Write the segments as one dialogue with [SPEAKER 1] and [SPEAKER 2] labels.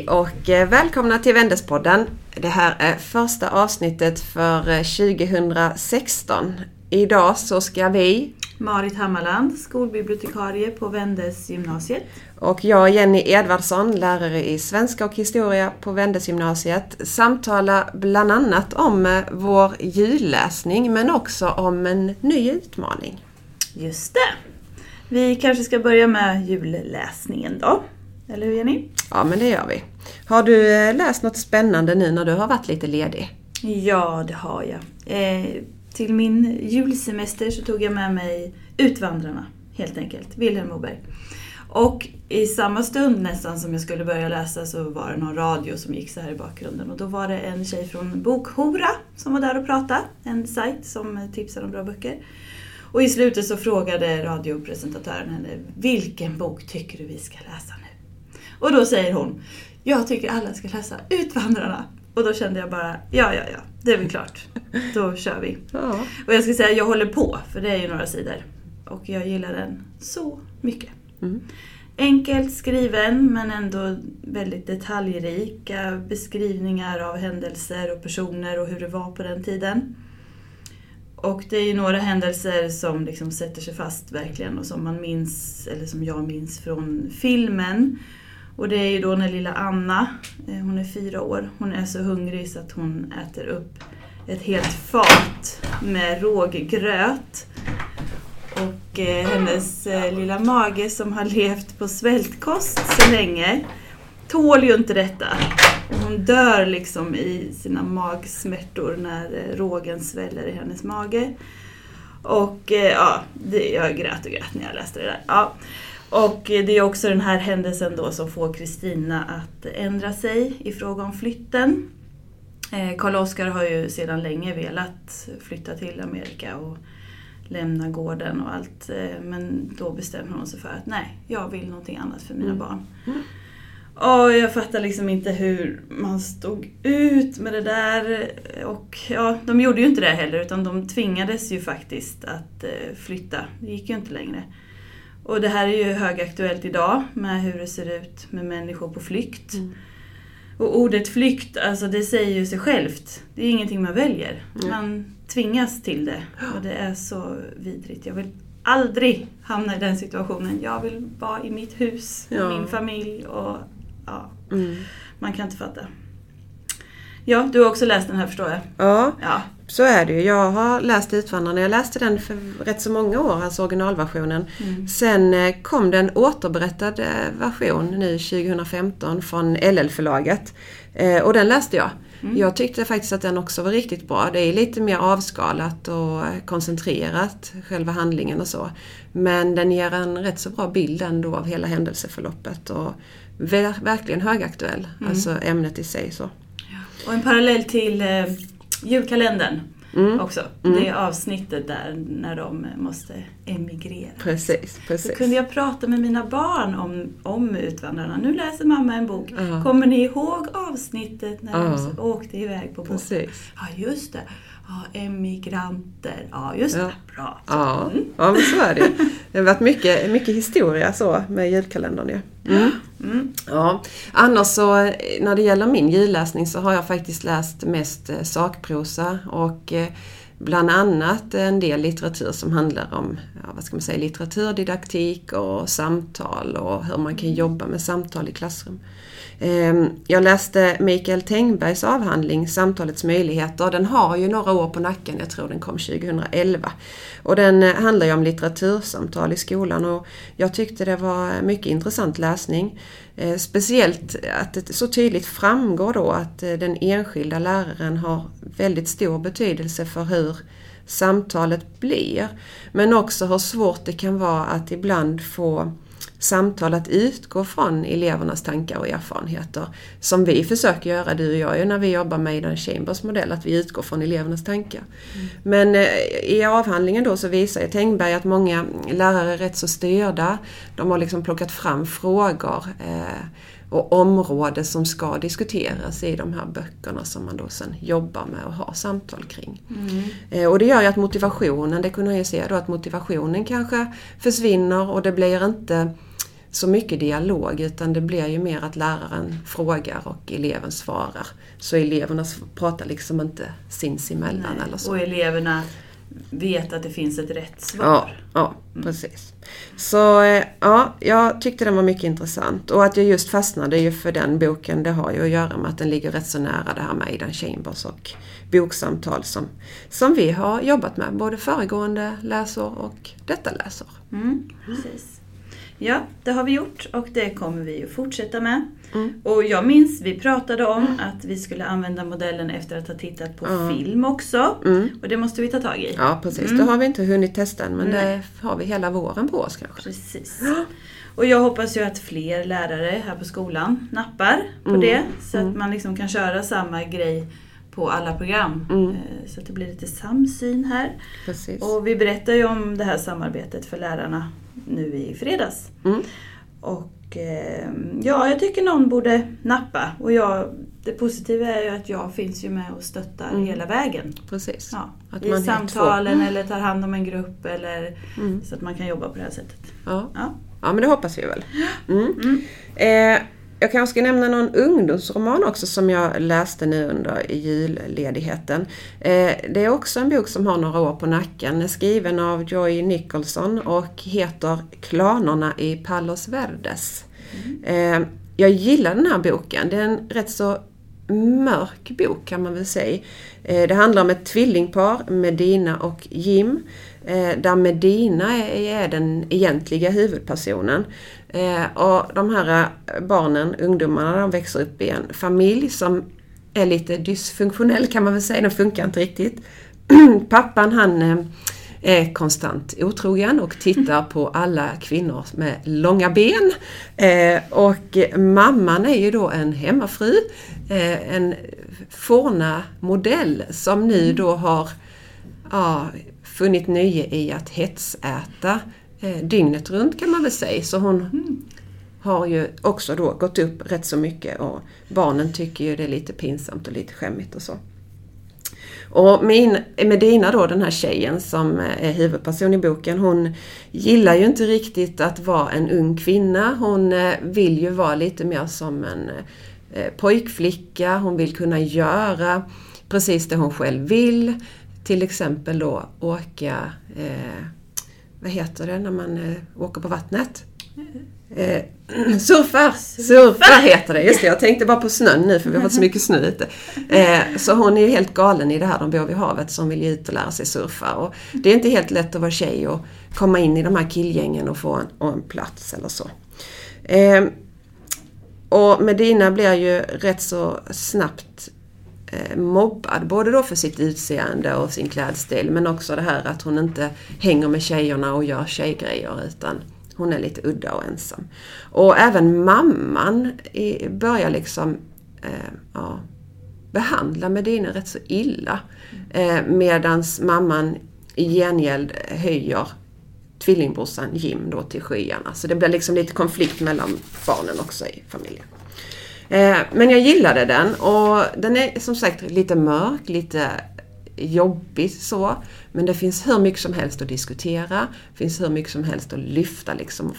[SPEAKER 1] Hej och eh, välkomna till Vändespodden. Det här är första avsnittet för 2016. Idag så ska vi
[SPEAKER 2] Marit Hammarland, skolbibliotekarie på Vändesgymnasiet.
[SPEAKER 1] och jag Jenny Edvardsson, lärare i svenska och historia på Vändesgymnasiet, samtala bland annat om eh, vår julläsning men också om en ny utmaning.
[SPEAKER 2] Just det. Vi kanske ska börja med julläsningen då. Eller hur Jenny?
[SPEAKER 1] Ja, men det gör vi. Har du eh, läst något spännande nu när du har varit lite ledig?
[SPEAKER 2] Ja, det har jag. Eh, till min julsemester så tog jag med mig Utvandrarna, helt enkelt. Vilhelm Moberg. Och i samma stund nästan som jag skulle börja läsa så var det någon radio som gick så här i bakgrunden. Och då var det en tjej från Bokhora som var där och pratade. En sajt som tipsar om bra böcker. Och i slutet så frågade radiopresentatören henne, vilken bok tycker du vi ska läsa nu? Och då säger hon, jag tycker alla ska läsa Utvandrarna. Och då kände jag bara, ja, ja, ja, det är väl klart. Då kör vi.
[SPEAKER 1] Ja.
[SPEAKER 2] Och jag ska säga, jag håller på, för det är ju några sidor. Och jag gillar den så mycket.
[SPEAKER 1] Mm.
[SPEAKER 2] Enkelt skriven, men ändå väldigt detaljrika beskrivningar av händelser och personer och hur det var på den tiden. Och det är ju några händelser som liksom sätter sig fast verkligen och som man minns, eller som jag minns från filmen. Och det är ju då när lilla Anna, eh, hon är fyra år, hon är så hungrig så att hon äter upp ett helt fat med råggröt. Och eh, hennes eh, lilla mage som har levt på svältkost så länge tål ju inte detta. Hon dör liksom i sina magsmärtor när eh, rågen sväller i hennes mage. Och eh, ja, det, jag grät och grät när jag läste det där. Ja. Och det är också den här händelsen då som får Kristina att ändra sig i fråga om flytten. Eh, Karl Oskar har ju sedan länge velat flytta till Amerika och lämna gården och allt. eh, Men då bestämmer hon sig för att nej, jag vill någonting annat för mina
[SPEAKER 1] Mm.
[SPEAKER 2] barn.
[SPEAKER 1] Mm.
[SPEAKER 2] Och jag fattar liksom inte hur man stod ut med det där. Och ja, de gjorde ju inte det heller utan de tvingades ju faktiskt att eh, flytta. Det gick ju inte längre. Och det här är ju högaktuellt idag med hur det ser ut med människor på flykt.
[SPEAKER 1] Mm.
[SPEAKER 2] Och ordet flykt, alltså det säger ju sig självt. Det är ingenting man väljer.
[SPEAKER 1] Mm.
[SPEAKER 2] Man tvingas till det. Och det är så vidrigt. Jag vill aldrig hamna i den situationen. Jag vill vara i mitt hus
[SPEAKER 1] Ja.
[SPEAKER 2] min familj och ja,
[SPEAKER 1] Mm.
[SPEAKER 2] man kan inte fatta. Ja, du har också läst den här förstår jag.
[SPEAKER 1] Ja,
[SPEAKER 2] Ja.
[SPEAKER 1] Så är det ju. Jag har läst Utvandrarna. Jag läste den för rätt så många år, alltså originalversionen.
[SPEAKER 2] Mm.
[SPEAKER 1] Sen eh, kom det en återberättad version nu 2015 från LL-förlaget. Eh, Och den läste jag.
[SPEAKER 2] Mm.
[SPEAKER 1] Jag tyckte faktiskt att den också var riktigt bra. Det är lite mer avskalat och koncentrerat, själva handlingen och så. Men den ger en rätt så bra bild ändå av hela händelseförloppet och ver- verkligen högaktuell,
[SPEAKER 2] Mm.
[SPEAKER 1] alltså ämnet i sig. så.
[SPEAKER 2] Och en parallell till eh, julkalendern
[SPEAKER 1] Mm.
[SPEAKER 2] också.
[SPEAKER 1] Mm.
[SPEAKER 2] Det avsnittet där när de måste emigrera.
[SPEAKER 1] Precis,
[SPEAKER 2] Så
[SPEAKER 1] precis.
[SPEAKER 2] kunde jag prata med mina barn om, om Utvandrarna. Nu läser mamma en bok.
[SPEAKER 1] Ja.
[SPEAKER 2] Kommer ni ihåg avsnittet när
[SPEAKER 1] Ja.
[SPEAKER 2] de åkte iväg på båten?
[SPEAKER 1] Precis.
[SPEAKER 2] Ja, just det. Ja, emigranter. Ja, just
[SPEAKER 1] Ja.
[SPEAKER 2] det. Bra.
[SPEAKER 1] Ja,
[SPEAKER 2] Mm.
[SPEAKER 1] ja men så är det. Det har varit mycket, mycket historia så med julkalendern ju. Mm.
[SPEAKER 2] Mm.
[SPEAKER 1] Ja. Annars så när det gäller min julläsning så har jag faktiskt läst mest eh, sakprosa och eh, bland annat en del litteratur som handlar om ja, vad ska man säga, litteraturdidaktik och samtal och hur man kan jobba med samtal i klassrum. Ehm, Jag läste Mikael Tengbergs avhandling Samtalets möjligheter. Den har ju några år på nacken, jag tror den kom 2011. Och den eh, handlar ju om litteratursamtal i skolan och jag tyckte det var mycket intressant läsning. Eh, speciellt att det så tydligt framgår då att eh, den enskilda läraren har väldigt stor betydelse för hur samtalet blir. Men också hur svårt det kan vara att ibland få samtal att utgå från elevernas tankar och erfarenheter. Som vi försöker göra, du och jag, ju när vi jobbar med Aidan Chambers modell, att vi utgår från elevernas tankar. Men eh, i avhandlingen då så visar Tengberg att många lärare är rätt så styrda. De har liksom plockat fram frågor eh, och områden som ska diskuteras i de här böckerna som man då sen jobbar med och har samtal kring.
[SPEAKER 2] Mm.
[SPEAKER 1] Eh, Och det gör ju att motivationen, det kunde jag ju se då, att motivationen kanske försvinner och det blir inte så mycket dialog utan det blir ju mer att läraren frågar och eleven svarar. Så eleverna pratar liksom inte sinsemellan
[SPEAKER 2] Nej.
[SPEAKER 1] eller så.
[SPEAKER 2] Och eleverna vet att det finns ett rätt svar.
[SPEAKER 1] Ja, ja precis. Så eh, ja, jag tyckte den var mycket intressant. Och att jag just fastnade ju för den boken det har ju att göra med att den ligger rätt så nära det här med Aidan Chambers och boksamtal som, som vi har jobbat med både föregående läsår och detta läsår.
[SPEAKER 2] Mm, precis. Ja, det har vi gjort och det kommer vi att fortsätta med.
[SPEAKER 1] Mm.
[SPEAKER 2] Och jag minns, vi pratade om att vi skulle använda modellen efter att ha tittat på
[SPEAKER 1] Ja.
[SPEAKER 2] film också.
[SPEAKER 1] Mm.
[SPEAKER 2] Och det måste vi ta tag i.
[SPEAKER 1] Ja precis,
[SPEAKER 2] Mm.
[SPEAKER 1] det har vi inte hunnit testa än men
[SPEAKER 2] Nej.
[SPEAKER 1] det har vi hela våren på oss kanske.
[SPEAKER 2] Precis. Och jag hoppas ju att fler lärare här på skolan nappar på
[SPEAKER 1] Mm.
[SPEAKER 2] det. Så
[SPEAKER 1] Mm.
[SPEAKER 2] att man liksom kan köra samma grej på alla program.
[SPEAKER 1] Mm.
[SPEAKER 2] Eh, Så att det blir lite samsyn här.
[SPEAKER 1] Precis.
[SPEAKER 2] Och vi berättar ju om det här samarbetet för lärarna nu i fredags.
[SPEAKER 1] Mm.
[SPEAKER 2] Och eh, ja, jag tycker någon borde nappa. Och jag, det positiva är ju att jag finns ju med och stöttar
[SPEAKER 1] Mm.
[SPEAKER 2] hela vägen.
[SPEAKER 1] Precis.
[SPEAKER 2] Ja,
[SPEAKER 1] Att
[SPEAKER 2] I samtalen eller tar hand om en grupp eller
[SPEAKER 1] Mm.
[SPEAKER 2] så att man kan jobba på det här sättet.
[SPEAKER 1] Ja.
[SPEAKER 2] Ja.
[SPEAKER 1] ja men det hoppas vi väl. Mm.
[SPEAKER 2] Mm.
[SPEAKER 1] Eh, jag kanske ska nämna någon ungdomsroman också som jag läste nu under julledigheten. Eh, det är också en bok som har några år på nacken. Den är skriven av Joy Nicholson och heter Klanerna i Palos Verdes. Eh, jag gillar den här boken. Det är en rätt så mörk bok kan man väl säga. Eh, det handlar om ett tvillingpar, Medina och Jim. Eh, där Medina är, den egentliga huvudpersonen. Eh, och de här barnen, ungdomarna, de växer upp i en familj som är lite dysfunktionell kan man väl säga. Den funkar inte riktigt. Pappan han är konstant otrogen och tittar på alla kvinnor med långa ben. Eh, och mamman är ju då en hemmafru, eh, en forna modell som nu då har ja, funnit nöje i att hetsäta eh, dygnet runt kan man väl säga. Så hon har ju också då gått upp rätt så mycket och barnen tycker ju det är lite pinsamt och lite skämmigt och så. Och min, Medina då, den här tjejen som eh, är huvudperson i boken, hon gillar ju inte riktigt att vara en ung kvinna. Hon eh, vill ju vara lite mer som en eh, pojkflicka. Hon vill kunna göra precis det hon själv vill. Till exempel då åka, eh, vad heter det när man eh, åker på vattnet? Eh, surfar! Surfar heter det, just det. Jag tänkte bara på snön nu för vi har fått så mycket snö ute. Eh, så hon är ju helt galen i det här, de bor vid havet, som vill ju ut och lära sig surfa. Och det är inte helt lätt att vara tjej och komma in i de här killgängen och få en, och en plats eller så. Eh, och Medina blir ju rätt så snabbt eh, mobbad, både då för sitt utseende och sin klädstil men också det här att hon inte hänger med tjejerna och gör tjejgrejer utan hon är lite udda och ensam. Och även mamman börjar liksom eh, ja, behandla Medina rätt så illa. Eh, medans mamman i gengäld höjer tvillingbrorsan Jim då till skyarna. Så det blir liksom lite konflikt mellan barnen också i familjen. Eh, men jag gillade den och den är som sagt lite mörk, lite jobbig så. Men det finns hur mycket som helst att diskutera. Det finns hur mycket som helst att lyfta liksom.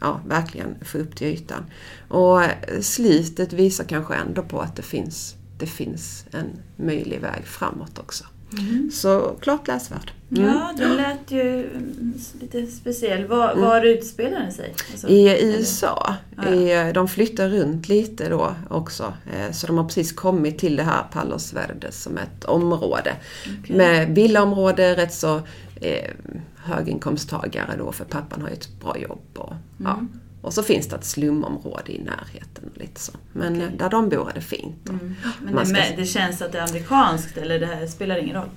[SPEAKER 1] Ja, verkligen få upp till ytan. Och slutet visar kanske ändå på att det finns, det finns en möjlig väg framåt också. Så klart läsvärd. Mm.
[SPEAKER 2] Ja, den lät ju mm, lite speciell. Var, var utspelar den sig? Alltså,
[SPEAKER 1] I
[SPEAKER 2] eller-
[SPEAKER 1] USA.
[SPEAKER 2] Ja,
[SPEAKER 1] I, de flyttar runt lite då också. Eh, Så de har precis kommit till det här Palos Verdes som ett område.
[SPEAKER 2] Okej.
[SPEAKER 1] Med villaområde, rätt så eh, höginkomsttagare då för pappan har ju ett bra jobb. Och, ja. Och så finns det ett slumområde i närheten. Och lite så. Men eh, där de bor är det fint.
[SPEAKER 2] Mm. Men det,
[SPEAKER 1] ska-
[SPEAKER 2] det känns att det är amerikanskt eller det här spelar ingen roll?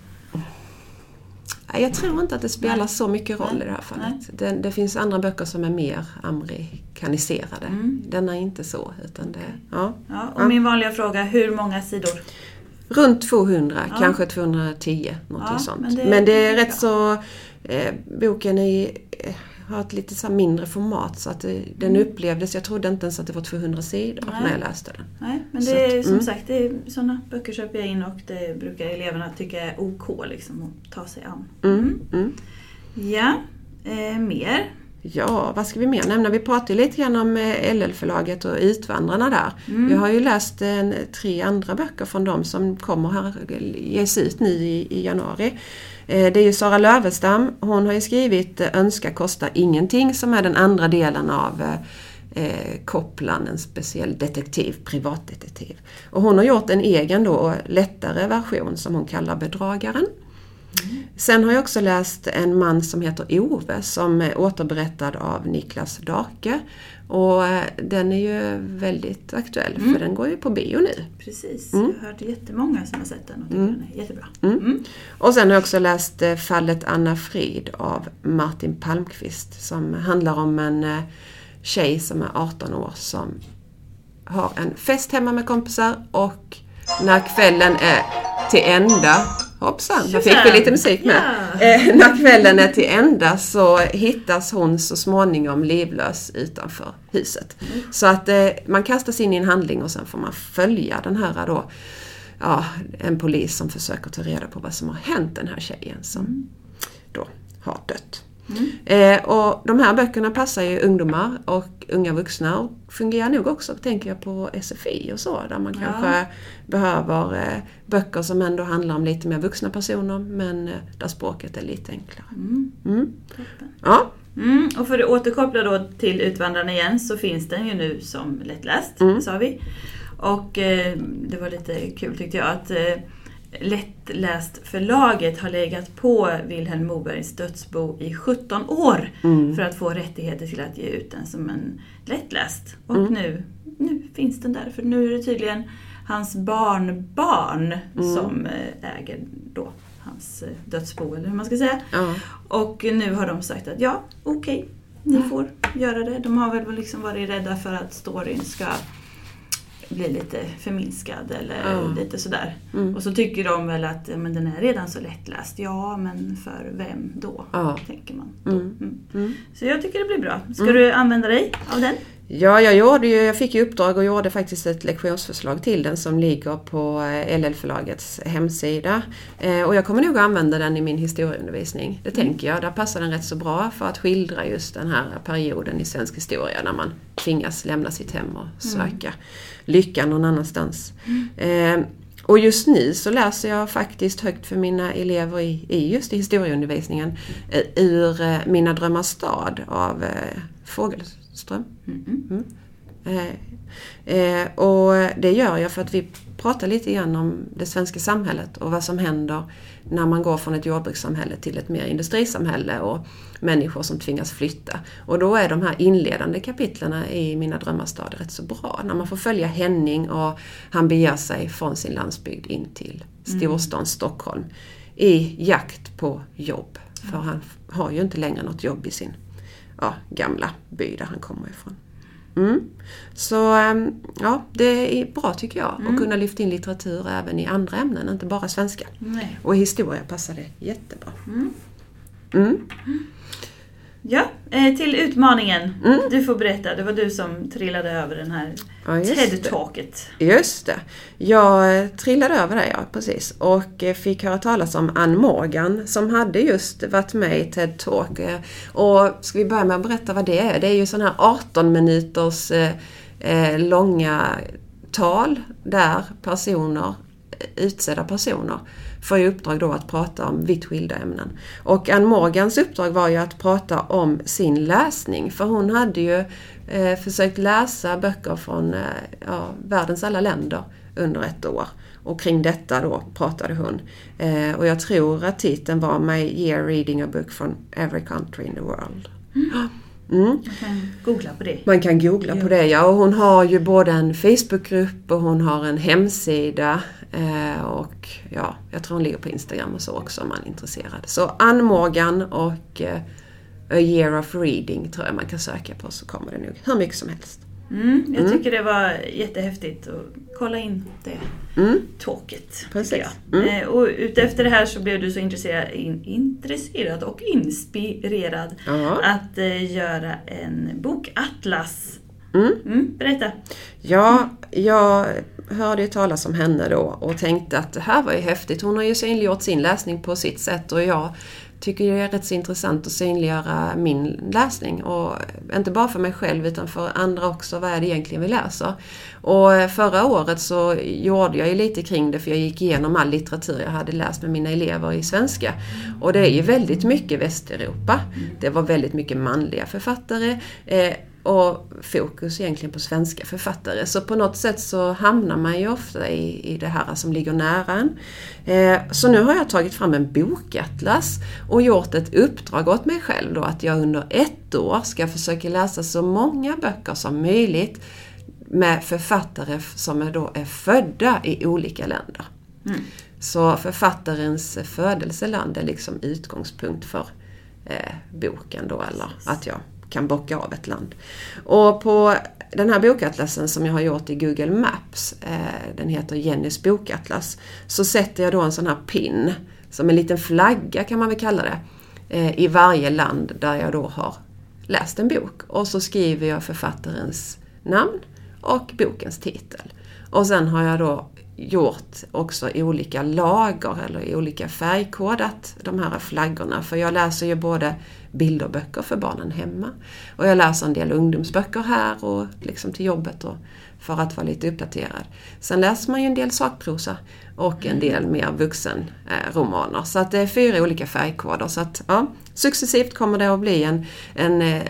[SPEAKER 1] Nej, Jag tror inte att det spelar
[SPEAKER 2] Nej.
[SPEAKER 1] så mycket roll
[SPEAKER 2] Nej.
[SPEAKER 1] i det här fallet. Det, det finns andra böcker som är mer amerikaniserade.
[SPEAKER 2] Mm.
[SPEAKER 1] Den är inte så. Utan det, ja.
[SPEAKER 2] Ja, och
[SPEAKER 1] Ja.
[SPEAKER 2] min vanliga fråga, hur många sidor?
[SPEAKER 1] Runt 200,
[SPEAKER 2] Ja.
[SPEAKER 1] kanske 210. Någonting sånt.
[SPEAKER 2] men
[SPEAKER 1] Men
[SPEAKER 2] det-
[SPEAKER 1] är
[SPEAKER 2] det är
[SPEAKER 1] rätt så... Eh, boken är, eh, har ett lite så mindre format så att det, den upplevdes... Jag trodde inte ens att det var 200 sidor
[SPEAKER 2] Mm. Nej.
[SPEAKER 1] när jag läste den.
[SPEAKER 2] Nej, men det är
[SPEAKER 1] att,
[SPEAKER 2] som
[SPEAKER 1] mm.
[SPEAKER 2] sagt, det är, sådana böcker köper jag in och det brukar eleverna tycka är OK liksom, att ta sig an.
[SPEAKER 1] Mm. Mm.
[SPEAKER 2] Ja, eh, mer.
[SPEAKER 1] Ja, vad ska vi mer nämna? Vi pratade lite grann om eh, LL-förlaget och Utvandrarna där.
[SPEAKER 2] Mm.
[SPEAKER 1] Jag har ju läst en, tre andra böcker från dem som kommer här, ges ut nu i, i januari. Eh, det är ju Sara Lövestam, hon har ju skrivit eh, Önska kostar ingenting som är den andra delen av eh, eh Kopplan, en speciell detektiv, privatdetektiv. Och hon har gjort en egen då lättare version som hon kallar Bedragaren. Sen har jag också läst En man som heter Ove som är återberättad av Niklas Dake. Och eh, den är ju väldigt aktuell för den går ju på bio nu.
[SPEAKER 2] Precis,
[SPEAKER 1] Mm.
[SPEAKER 2] jag har hört jättemånga som har sett den och tycker den är jättebra.
[SPEAKER 1] Mm.
[SPEAKER 2] Mm.
[SPEAKER 1] Och sen har jag också läst eh, Fallet Anna Frid av Martin Palmqvist som handlar om en eh, tjej som är 18 år som har en fest hemma med kompisar och när kvällen är till ända Hoppsan, här fick vi lite musik med.
[SPEAKER 2] Ja.
[SPEAKER 1] Eh, när kvällen är till ända så hittas hon så småningom livlös utanför huset. Så att eh, man kastas in i en handling och sen får man följa den här då, ja, en polis som försöker ta reda på vad som har hänt den här tjejen som då har dött. Eh, och de här böckerna passar ju ungdomar och unga vuxna och fungerar nog också, tänker jag, på SFI och så, där man
[SPEAKER 2] Ja.
[SPEAKER 1] kanske behöver eh, böcker som ändå handlar om lite mer vuxna personer men eh, där språket är lite enklare.
[SPEAKER 2] Mm.
[SPEAKER 1] Mm. Ja,
[SPEAKER 2] Mm, och för att återkoppla då till Utvandrarna igen så finns den ju nu som lättläst,
[SPEAKER 1] Mm.
[SPEAKER 2] sa vi. Och eh, det var lite kul tyckte jag att eh, Lättläst förlaget har legat på Vilhelm Mobergs dödsbo i 17 år
[SPEAKER 1] Mm.
[SPEAKER 2] för att få rättigheter till att ge ut den som en lättläst. Och
[SPEAKER 1] Mm.
[SPEAKER 2] nu, nu finns den där, för nu är det tydligen hans barnbarn
[SPEAKER 1] Mm.
[SPEAKER 2] som eh, äger då hans eh, dödsbo, eller hur man ska säga.
[SPEAKER 1] ja.
[SPEAKER 2] Och nu har de sagt att ja, okej, ni får göra det. De har väl liksom varit rädda för att storyn ska bli lite förminskad eller
[SPEAKER 1] Ja.
[SPEAKER 2] lite sådär.
[SPEAKER 1] Mm.
[SPEAKER 2] Och så tycker de väl att men den är redan så lättläst. Ja, men för vem då?
[SPEAKER 1] Ja.
[SPEAKER 2] Tänker man. Då.
[SPEAKER 1] Mm.
[SPEAKER 2] Mm.
[SPEAKER 1] Mm.
[SPEAKER 2] Så jag tycker det blir bra. Ska du använda dig av den?
[SPEAKER 1] Ja, jag, gjorde ju, jag fick ju uppdrag och gjorde faktiskt ett lektionsförslag till den som ligger på eh, LL-förlagets hemsida. Eh, och jag kommer nog att använda den i min historieundervisning. Det tänker jag. Där passar den rätt så bra för att skildra just den här perioden i svensk historia när man tvingas lämna sitt hem och söka lyckan någon annanstans. Eh, och just nu så läser jag faktiskt högt för mina elever i, i just i historieundervisningen eh, ur eh, Mina drömmars stad av eh, Fogelström.
[SPEAKER 2] Mm.
[SPEAKER 1] Eh, och det gör jag för att vi pratar lite grann om det svenska samhället och vad som händer när man går från ett jordbrukssamhälle till ett mer industrisamhälle och människor som tvingas flytta. Och då är de här inledande kapitlen i Mina drömmars stad rätt så bra. När man får följa Henning och han beger sig från sin landsbygd in till storstaden Stockholm i jakt på jobb. För han har ju inte längre något jobb i sin ja, gamla by där han kommer ifrån. Mm. Så ehm, ja, det är bra tycker jag att kunna lyfta in litteratur även i andra ämnen, inte bara svenska.
[SPEAKER 2] Nej.
[SPEAKER 1] Och historia passar det jättebra.
[SPEAKER 2] Mm. Ja, eh, till utmaningen.
[SPEAKER 1] Mm.
[SPEAKER 2] Du får berätta, det var du som trillade över den här
[SPEAKER 1] Ja.
[SPEAKER 2] TED-talket.
[SPEAKER 1] Just det. Jag eh, trillade över det, ja precis. Och eh, fick höra talas om Ann Morgan som hade just varit med i TED Talk. Eh, Och ska vi börja med att berätta vad det är? Det är ju sådana här 18 minuters eh, långa tal där personer, utsedda personer, får i uppdrag då att prata om vitt skilda ämnen. Och Ann Morgans uppdrag var ju att prata om sin läsning för hon hade ju eh, försökt läsa böcker från eh, ja, världens alla länder under ett år. Och kring detta då pratade hon. Eh, och jag tror att titeln var My year reading a book from every country in the world. Mm.
[SPEAKER 2] Man kan googla på det.
[SPEAKER 1] Man kan googla på det ja. Och hon har ju både en Facebookgrupp och hon har en hemsida. Eh, och ja, jag tror hon ligger på Instagram och så också om man är intresserad. Så Ann Morgan och eh, A year of reading tror jag man kan söka på så kommer det nog hur mycket som helst.
[SPEAKER 2] Mm, jag
[SPEAKER 1] Mm.
[SPEAKER 2] tycker det var jättehäftigt att kolla in det
[SPEAKER 1] Mm.
[SPEAKER 2] talket.
[SPEAKER 1] Mm.
[SPEAKER 2] Eh, Och utefter det här så blev du så intresserad, in, intresserad och inspirerad
[SPEAKER 1] Ja.
[SPEAKER 2] att eh, göra en bokatlas.
[SPEAKER 1] Mm.
[SPEAKER 2] Mm, berätta.
[SPEAKER 1] Ja, jag hörde ju talas om henne då och tänkte att det här var ju häftigt. Hon har ju synliggjort sin läsning på sitt sätt och jag tycker jag är rätt så intressant att synliggöra min läsning. Och inte bara för mig själv utan för andra också. Vad är det egentligen vi läser? Och eh, förra året så gjorde jag ju lite kring det för jag gick igenom all litteratur jag hade läst med mina elever i svenska. Och det är ju väldigt mycket Västeuropa. Det var väldigt mycket manliga författare. Eh, och fokus egentligen på svenska författare. Så på något sätt så hamnar man ju ofta i, i det här som ligger nära en. Eh, så nu har jag tagit fram en bokatlas och gjort ett uppdrag åt mig själv då att jag under ett år ska försöka läsa så många böcker som möjligt med författare som är, då är födda i olika länder. Mm. Så författarens födelseland är liksom utgångspunkt för eh, boken då, eller att jag kan bocka av ett land. Och på den här bokatlasen som jag har gjort i Google Maps, eh, den heter Jennys bokatlas, så sätter jag då en sån här pin, som en liten flagga kan man väl kalla det, eh, i varje land där jag då har läst en bok. Och så skriver jag författarens namn och bokens titel. Och sen har jag då gjort också olika lager eller olika färgkodat de här flaggorna. För jag läser ju både bilderböcker för barnen hemma och jag läser en del ungdomsböcker här och liksom till jobbet och för att vara lite uppdaterad. Sen läser man ju en del sakprosa och en del mer vuxenromaner. Så att det är fyra olika färgkoder. Så att ja, successivt kommer det att bli en, en eh,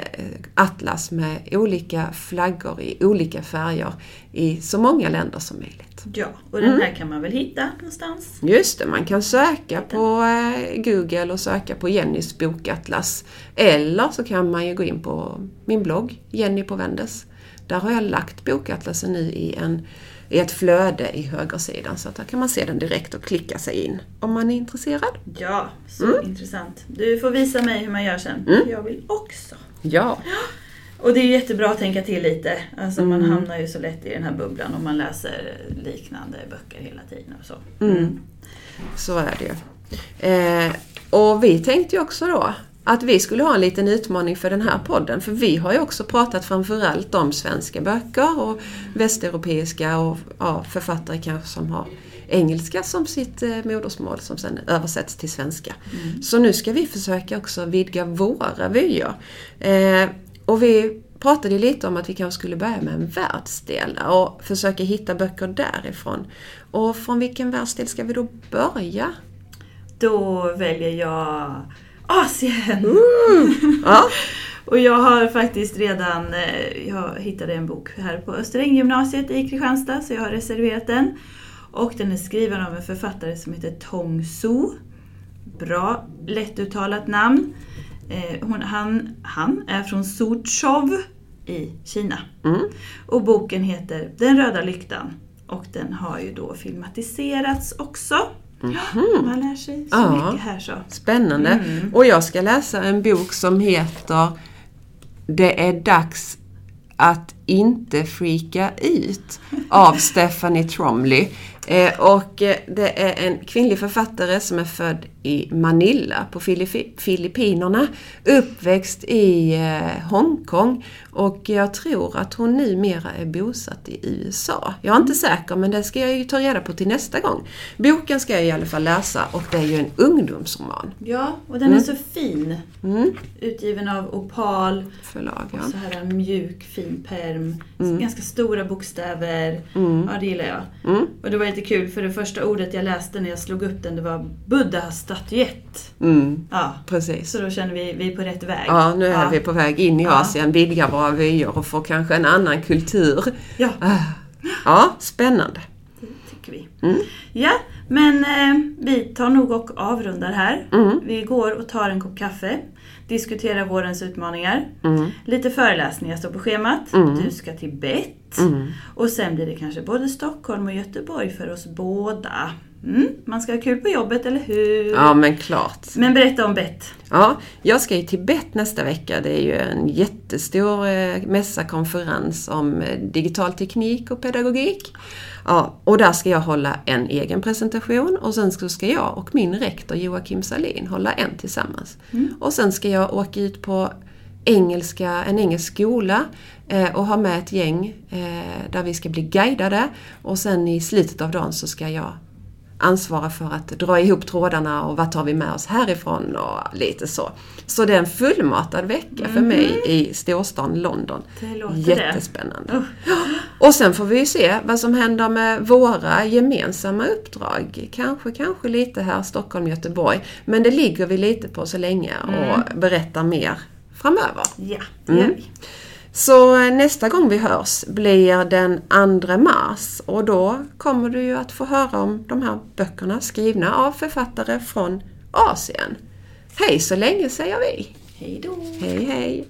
[SPEAKER 1] atlas med olika flaggor i olika färger i så många länder som möjligt.
[SPEAKER 2] Ja, och den här mm. kan man väl hitta någonstans?
[SPEAKER 1] Just det, man kan söka på eh, Google och söka på Jennys bokatlas. Eller så kan man ju gå in på min blogg, Jenny på Vendes. Där har jag lagt bokatlasen nu i, en, i ett flöde i högersidan så att där kan man se den direkt och klicka sig in om man är intresserad.
[SPEAKER 2] Ja, så mm. intressant. Du får visa mig hur man gör sen. Mm. Jag vill också.
[SPEAKER 1] Ja.
[SPEAKER 2] Och det är jättebra att tänka till lite. Alltså mm. Man hamnar ju så lätt i den här bubblan om man läser liknande böcker hela tiden. Och så.
[SPEAKER 1] Mm. så är det ju. Eh, och vi tänkte ju också då att vi skulle ha en liten utmaning för den här podden. För vi har ju också pratat framförallt om svenska böcker och västeuropeiska och ja, författare kanske som har engelska som sitt eh, modersmål som sen översätts till svenska. Mm. Så nu ska vi försöka också vidga våra vyer. Eh, och vi pratade lite om att vi kanske skulle börja med en världsdel och försöka hitta böcker därifrån. Och från vilken världsdel ska vi då börja?
[SPEAKER 2] Då väljer jag Asien! Mm. Ja. och jag har faktiskt redan, eh, jag hittade en bok här på Österänggymnasiet i Kristianstad så jag har reserverat den. Och den är skriven av en författare som heter Tong Su. Bra, lättuttalat namn. Eh, hon, han, han är från Suzhou i Kina. Mm. Och boken heter Den röda lyktan. Och den har ju då filmatiserats också. Mm -hmm. Man lär sig så ja, mycket här så.
[SPEAKER 1] Spännande. Mm. Och jag ska läsa en bok som heter Det är dags att inte freaka ut av Stephanie Tromley. Eh, och eh, det är en kvinnlig författare som är född i Manila på Filippinerna. Uppväxt i eh, Hongkong och jag tror att hon numera är bosatt i USA. Jag är inte säker men det ska jag ju ta reda på till nästa gång. Boken ska jag i alla fall läsa och det är ju en ungdomsroman.
[SPEAKER 2] Ja, och den mm. är så fin. Mm. Utgiven av Opal. Förlag, ja. Och så här en mjuk fin perm. Mm. Ganska stora bokstäver. Mm. Ja, det gillar jag. Mm. Och det var lite kul för det första ordet jag läste när jag slog upp den det var Buddhas statyett.
[SPEAKER 1] Mm, ja, precis.
[SPEAKER 2] Så då känner vi vi är på rätt väg.
[SPEAKER 1] Ja, nu är ja. vi på väg in i Asien, vidgar våra vyer och får kanske en annan kultur.
[SPEAKER 2] Ja,
[SPEAKER 1] ah. ja spännande.
[SPEAKER 2] Det tycker vi. Mm. Ja, men eh, vi tar nog och avrundar här. Mm. Vi går och tar en kopp kaffe diskutera vårens utmaningar. Mm. Lite föreläsningar står på schemat. Mm. Du ska till bett. Mm. Och sen blir det kanske både Stockholm och Göteborg för oss båda. Mm, man ska ha kul på jobbet, eller hur?
[SPEAKER 1] Ja, men klart.
[SPEAKER 2] Men berätta om bett.
[SPEAKER 1] Ja, jag ska ju till bett nästa vecka. Det är ju en jättestor eh, mässakonferens om eh, digital teknik och pedagogik. Ja, och där ska jag hålla en egen presentation och sen ska jag och min rektor Joakim Salin hålla en tillsammans. Mm. Och sen ska jag åka ut på engelska, en engelsk skola eh, och ha med ett gäng eh, där vi ska bli guidade och sen i slutet av dagen så ska jag ansvara för att dra ihop trådarna och vad tar vi med oss härifrån och lite så. Så det är en fullmatad vecka för mig i storstan London.
[SPEAKER 2] Det låter
[SPEAKER 1] Jättespännande.
[SPEAKER 2] Oh.
[SPEAKER 1] Och sen får vi ju se vad som händer med våra gemensamma uppdrag. Kanske, kanske lite här Stockholm, Göteborg. Men det ligger vi lite på så länge och berättar mer framöver.
[SPEAKER 2] Ja, det gör
[SPEAKER 1] Mm. Så eh, nästa gång vi hörs blir den 2 mars och då kommer du ju att få höra om de här böckerna skrivna av författare från Asien. Hej så länge säger vi!
[SPEAKER 2] Hej då!
[SPEAKER 1] Hej hej!